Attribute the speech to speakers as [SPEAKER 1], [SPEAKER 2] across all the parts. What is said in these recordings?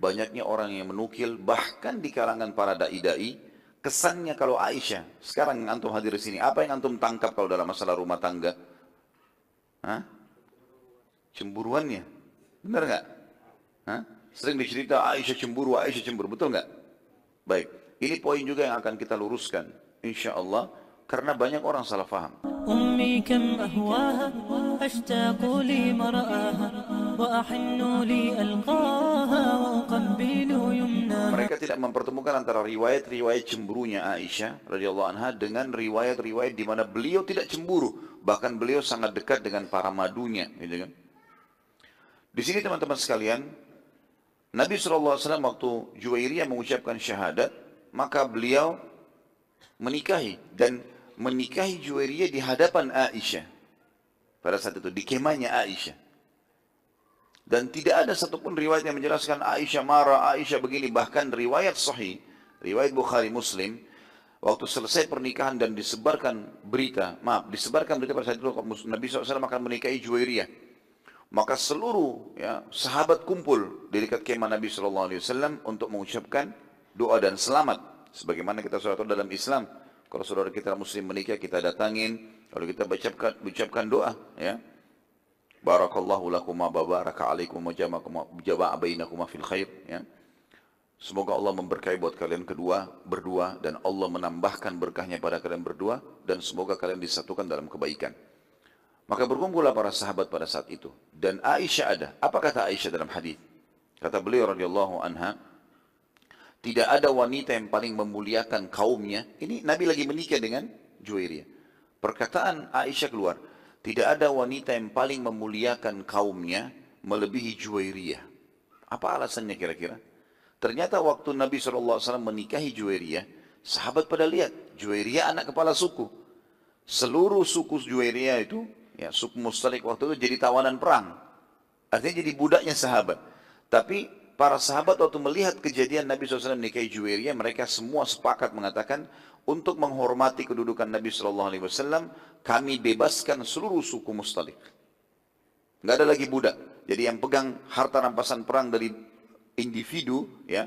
[SPEAKER 1] banyaknya orang yang menukil, bahkan di kalangan para da'i-da'i, kesannya kalau Aisyah, sekarang antum hadir di sini, apa yang antum tangkap kalau dalam masalah rumah tangga? Hah? Cemburuannya. Benar nggak? Sering dicerita Aisyah cemburu, Aisyah cemburu, betul nggak? Baik, ini poin juga yang akan kita luruskan, insya Allah, karena banyak orang salah faham.
[SPEAKER 2] أمي كم أهواها أشتاق لي مرآها وأحن لي ألقاها وأقبل يمناها
[SPEAKER 1] Mereka tidak mempertemukan antara riwayat-riwayat cemburunya Aisyah radhiyallahu anha dengan riwayat-riwayat di mana beliau tidak cemburu, bahkan beliau sangat dekat dengan para madunya, gitu kan? Di sini teman-teman sekalian, Nabi SAW waktu Juwairiyah mengucapkan syahadat, maka beliau menikahi dan menikahi Juwairiyah di hadapan Aisyah. Pada saat itu, di kemahnya Aisyah. Dan tidak ada satupun riwayat yang menjelaskan Aisyah marah, Aisyah begini. Bahkan riwayat sahih, riwayat Bukhari Muslim, waktu selesai pernikahan dan disebarkan berita, maaf, disebarkan berita pada saat itu Nabi SAW akan menikahi Juwairiyah. Maka seluruh ya, sahabat kumpul di dekat kemah Nabi SAW untuk mengucapkan doa dan selamat. Sebagaimana kita sudah dalam Islam, kalau saudara kita muslim menikah, kita datangin, lalu kita ucapkan, ucapkan doa. ya Barakallahu lakuma babaraka alaikum wa jama'a bainakuma fil khair. Ya. Semoga Allah memberkahi buat kalian kedua, berdua, dan Allah menambahkan berkahnya pada kalian berdua, dan semoga kalian disatukan dalam kebaikan. Maka berkumpullah para sahabat pada saat itu. Dan Aisyah ada. Apa kata Aisyah dalam hadis? Kata beliau radhiyallahu anha, tidak ada wanita yang paling memuliakan kaumnya. Ini Nabi lagi menikah dengan Juwairiyah. Perkataan Aisyah keluar. Tidak ada wanita yang paling memuliakan kaumnya melebihi Juwairiyah. Apa alasannya kira-kira? Ternyata waktu Nabi SAW menikahi Juwairiyah, sahabat pada lihat, Juwairiyah anak kepala suku. Seluruh suku Juwairiyah itu, ya suku Mustalik waktu itu jadi tawanan perang. Artinya jadi budaknya sahabat. Tapi Para sahabat waktu melihat kejadian Nabi SAW menikahi Juwairiyah, mereka semua sepakat mengatakan untuk menghormati kedudukan Nabi SAW, kami bebaskan seluruh suku Mustalik. Nggak ada lagi budak. Jadi yang pegang harta rampasan perang dari individu, ya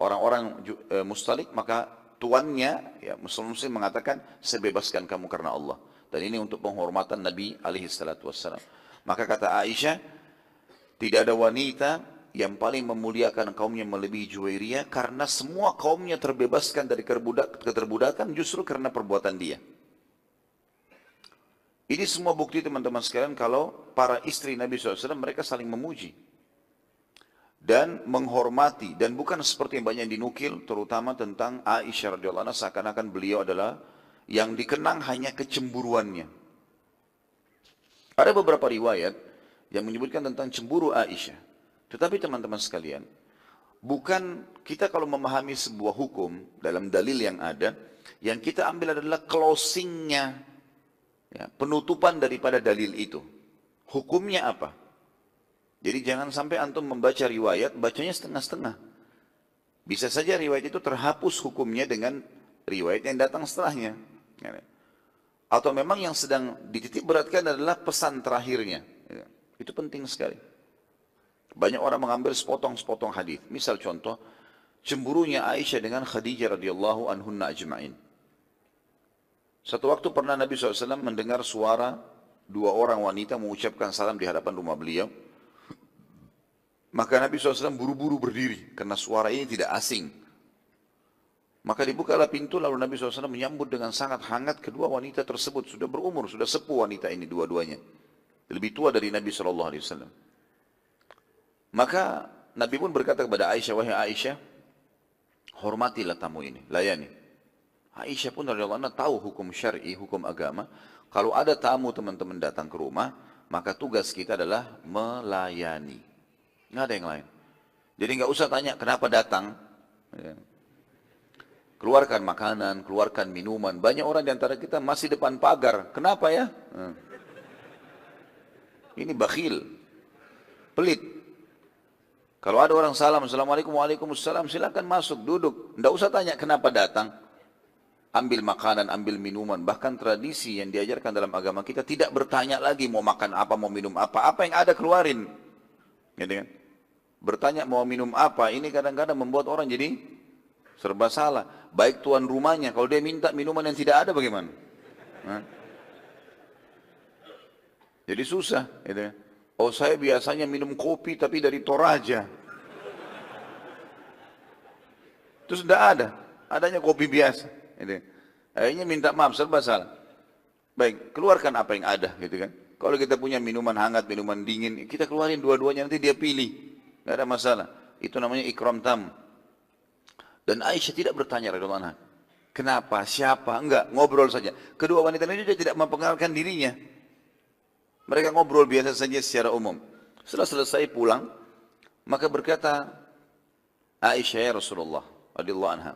[SPEAKER 1] orang-orang e, Mustalik, maka tuannya, ya Muslim-Muslim mengatakan, bebaskan kamu karena Allah. Dan ini untuk penghormatan Nabi alaihi salatu wassalam. Maka kata Aisyah, tidak ada wanita yang paling memuliakan kaumnya melebihi Juwairiyah karena semua kaumnya terbebaskan dari keterbudakan justru karena perbuatan dia. Ini semua bukti teman-teman sekalian kalau para istri Nabi SAW mereka saling memuji dan menghormati dan bukan seperti yang banyak dinukil terutama tentang Aisyah radhiyallahu anha seakan-akan beliau adalah yang dikenang hanya kecemburuannya. Ada beberapa riwayat yang menyebutkan tentang cemburu Aisyah. Tetapi teman-teman sekalian, bukan kita kalau memahami sebuah hukum dalam dalil yang ada, yang kita ambil adalah closingnya, ya, penutupan daripada dalil itu. Hukumnya apa? Jadi jangan sampai antum membaca riwayat, bacanya setengah-setengah. Bisa saja riwayat itu terhapus hukumnya dengan riwayat yang datang setelahnya. Ya. Atau memang yang sedang dititik beratkan adalah pesan terakhirnya. Ya. Itu penting sekali. Banyak orang mengambil sepotong-sepotong hadis. Misal contoh, cemburunya Aisyah dengan Khadijah radhiyallahu anhunna ajma'in. Satu waktu pernah Nabi SAW mendengar suara dua orang wanita mengucapkan salam di hadapan rumah beliau. Maka Nabi SAW buru-buru berdiri karena suara ini tidak asing. Maka dibukalah pintu lalu Nabi SAW menyambut dengan sangat hangat kedua wanita tersebut. Sudah berumur, sudah sepuh wanita ini dua-duanya. Lebih tua dari Nabi SAW. Maka Nabi pun berkata kepada Aisyah, wahai Aisyah, hormatilah tamu ini, layani. Aisyah pun radhiyallahu anha tahu hukum syar'i, hukum agama. Kalau ada tamu teman-teman datang ke rumah, maka tugas kita adalah melayani. Nggak ada yang lain. Jadi nggak usah tanya kenapa datang. Ya. Keluarkan makanan, keluarkan minuman. Banyak orang di antara kita masih depan pagar. Kenapa ya? Hmm. Ini bakhil. Pelit. Kalau ada orang salam, Assalamualaikum, Waalaikumsalam, silakan masuk, duduk. Tidak usah tanya kenapa datang. Ambil makanan, ambil minuman. Bahkan tradisi yang diajarkan dalam agama kita tidak bertanya lagi mau makan apa, mau minum apa. Apa yang ada keluarin. Gitu kan? bertanya mau minum apa, ini kadang-kadang membuat orang jadi serba salah. Baik tuan rumahnya, kalau dia minta minuman yang tidak ada bagaimana? Hah? Jadi susah. Gitu. ya. Oh saya biasanya minum kopi tapi dari Toraja. Terus tidak ada. Adanya kopi biasa. Gitu. Akhirnya minta maaf, serba salah. Baik, keluarkan apa yang ada gitu kan. Kalau kita punya minuman hangat, minuman dingin, kita keluarin dua-duanya nanti dia pilih. Tidak ada masalah. Itu namanya ikram tam. Dan Aisyah tidak bertanya. Kenapa? Siapa? Enggak, ngobrol saja. Kedua wanita ini juga tidak mempengaruhkan dirinya. Mereka ngobrol biasa saja secara umum. Setelah selesai pulang, maka berkata Aisyah ya Rasulullah radhiyallahu anha.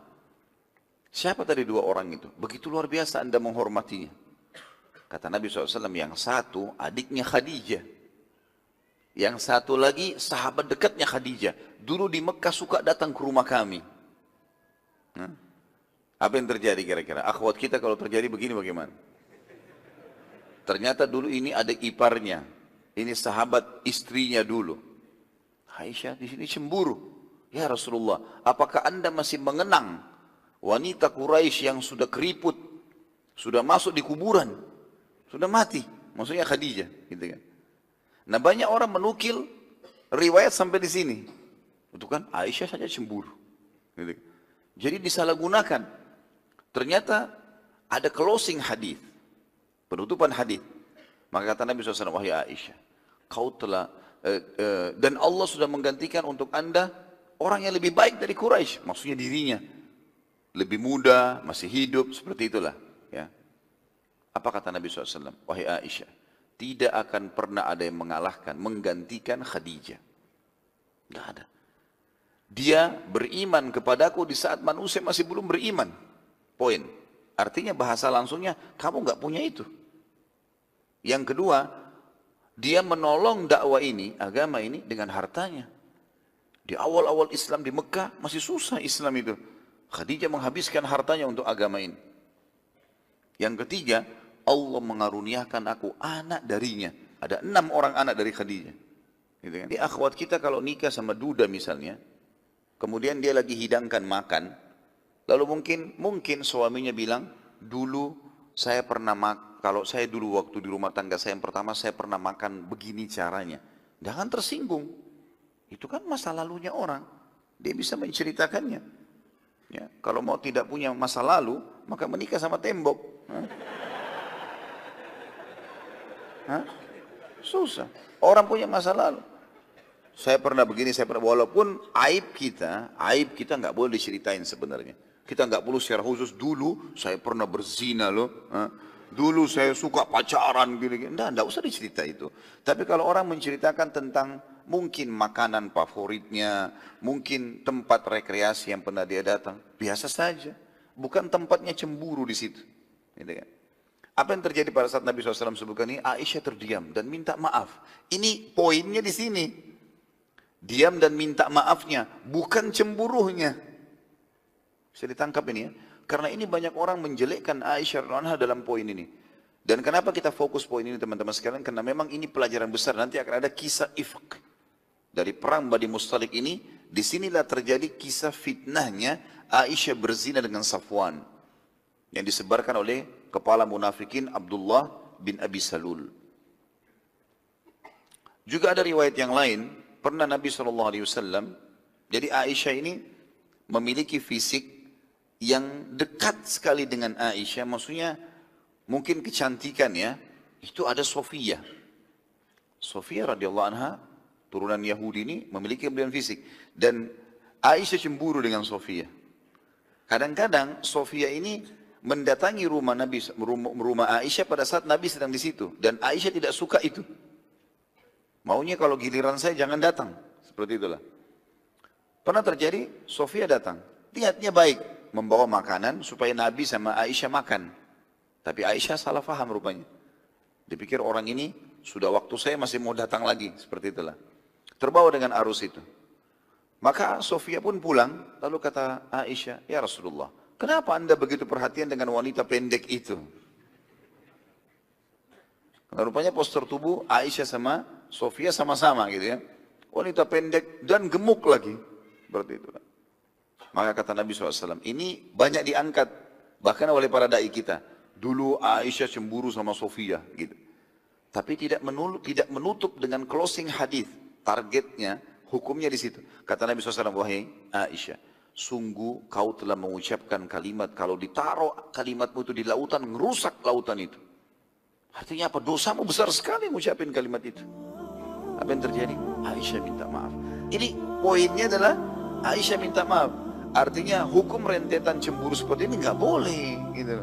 [SPEAKER 1] Siapa tadi dua orang itu? Begitu luar biasa anda menghormatinya. Kata Nabi SAW, yang satu adiknya Khadijah. Yang satu lagi sahabat dekatnya Khadijah. Dulu di Mekah suka datang ke rumah kami. Nah, apa yang terjadi kira-kira? Akhwat kita kalau terjadi begini bagaimana? Ternyata dulu ini adik iparnya. Ini sahabat istrinya dulu. Aisyah di sini cemburu. Ya Rasulullah, apakah anda masih mengenang wanita Quraisy yang sudah keriput, sudah masuk di kuburan, sudah mati? Maksudnya Khadijah, gitu kan? Nah banyak orang menukil riwayat sampai di sini. Itu kan Aisyah saja cemburu. Gitu. Jadi disalahgunakan. Ternyata ada closing hadis, penutupan hadis. Maka kata Nabi SAW, wahai Aisyah, kau telah eh, eh, dan Allah sudah menggantikan untuk anda orang yang lebih baik dari Quraisy, maksudnya dirinya lebih muda, masih hidup, seperti itulah. Ya. Apa kata Nabi SAW? Wahai Aisyah, tidak akan pernah ada yang mengalahkan, menggantikan Khadijah. Tidak ada. Dia beriman kepadaku di saat manusia masih belum beriman. Poin. Artinya bahasa langsungnya, kamu nggak punya itu. Yang kedua, dia menolong dakwah ini, agama ini dengan hartanya. Di awal-awal Islam di Mekah masih susah Islam itu. Khadijah menghabiskan hartanya untuk agama ini. Yang ketiga, Allah mengaruniakan aku anak darinya. Ada enam orang anak dari Khadijah. Gitu kan? Di akhwat kita kalau nikah sama duda misalnya, kemudian dia lagi hidangkan makan, lalu mungkin mungkin suaminya bilang, dulu saya pernah mak kalau saya dulu waktu di rumah tangga saya yang pertama saya pernah makan begini caranya. Jangan tersinggung. Itu kan masa lalunya orang. Dia bisa menceritakannya. Ya, kalau mau tidak punya masa lalu, maka menikah sama tembok. Hah? Hah? Susah. Orang punya masa lalu. Saya pernah begini, saya pernah walaupun aib kita, aib kita nggak boleh diceritain sebenarnya. Kita nggak perlu secara khusus dulu saya pernah berzina loh. Dulu saya suka pacaran gini, gini. Nggak, nggak usah dicerita itu. Tapi kalau orang menceritakan tentang mungkin makanan favoritnya, mungkin tempat rekreasi yang pernah dia datang, biasa saja. Bukan tempatnya cemburu di situ. Gitu kan? Apa yang terjadi pada saat Nabi SAW sebutkan ini? Aisyah terdiam dan minta maaf. Ini poinnya di sini. Diam dan minta maafnya, bukan cemburuhnya. Bisa ditangkap ini ya. Karena ini banyak orang menjelekkan Aisyah radhiyallahu dalam poin ini. Dan kenapa kita fokus poin ini teman-teman sekalian? Karena memang ini pelajaran besar. Nanti akan ada kisah ifk. Dari perang Bani Mustalik ini, di sinilah terjadi kisah fitnahnya Aisyah berzina dengan Safwan. Yang disebarkan oleh kepala munafikin Abdullah bin Abi Salul. Juga ada riwayat yang lain, pernah Nabi SAW, jadi Aisyah ini memiliki fisik yang dekat sekali dengan Aisyah, maksudnya mungkin kecantikan ya, itu ada Sofia. Sofia radhiyallahu anha, turunan Yahudi ini memiliki kelebihan fisik. Dan Aisyah cemburu dengan Sofia. Kadang-kadang Sofia ini mendatangi rumah Nabi rumah Aisyah pada saat Nabi sedang di situ dan Aisyah tidak suka itu. Maunya kalau giliran saya jangan datang. Seperti itulah. Pernah terjadi Sofia datang. Niatnya baik membawa makanan supaya Nabi sama Aisyah makan. Tapi Aisyah salah faham rupanya. Dipikir orang ini sudah waktu saya masih mau datang lagi. Seperti itulah. Terbawa dengan arus itu. Maka Sofia pun pulang, lalu kata Aisyah, Ya Rasulullah, kenapa anda begitu perhatian dengan wanita pendek itu? Karena rupanya postur tubuh Aisyah sama Sofia sama-sama gitu ya. wanita pendek dan gemuk lagi. Berarti itu. Maka kata Nabi SAW, ini banyak diangkat bahkan oleh para dai kita. Dulu Aisyah cemburu sama Sofia gitu. Tapi tidak menutup, tidak menutup dengan closing hadis. Targetnya, hukumnya di situ. Kata Nabi SAW, wahai Aisyah, sungguh kau telah mengucapkan kalimat, kalau ditaruh kalimatmu itu di lautan, ngerusak lautan itu. Artinya apa? Dosamu besar sekali mengucapkan kalimat itu. Apa yang terjadi? Aisyah minta maaf. Ini poinnya adalah Aisyah minta maaf. Artinya hukum rentetan cemburu seperti ini nggak boleh. Gitu.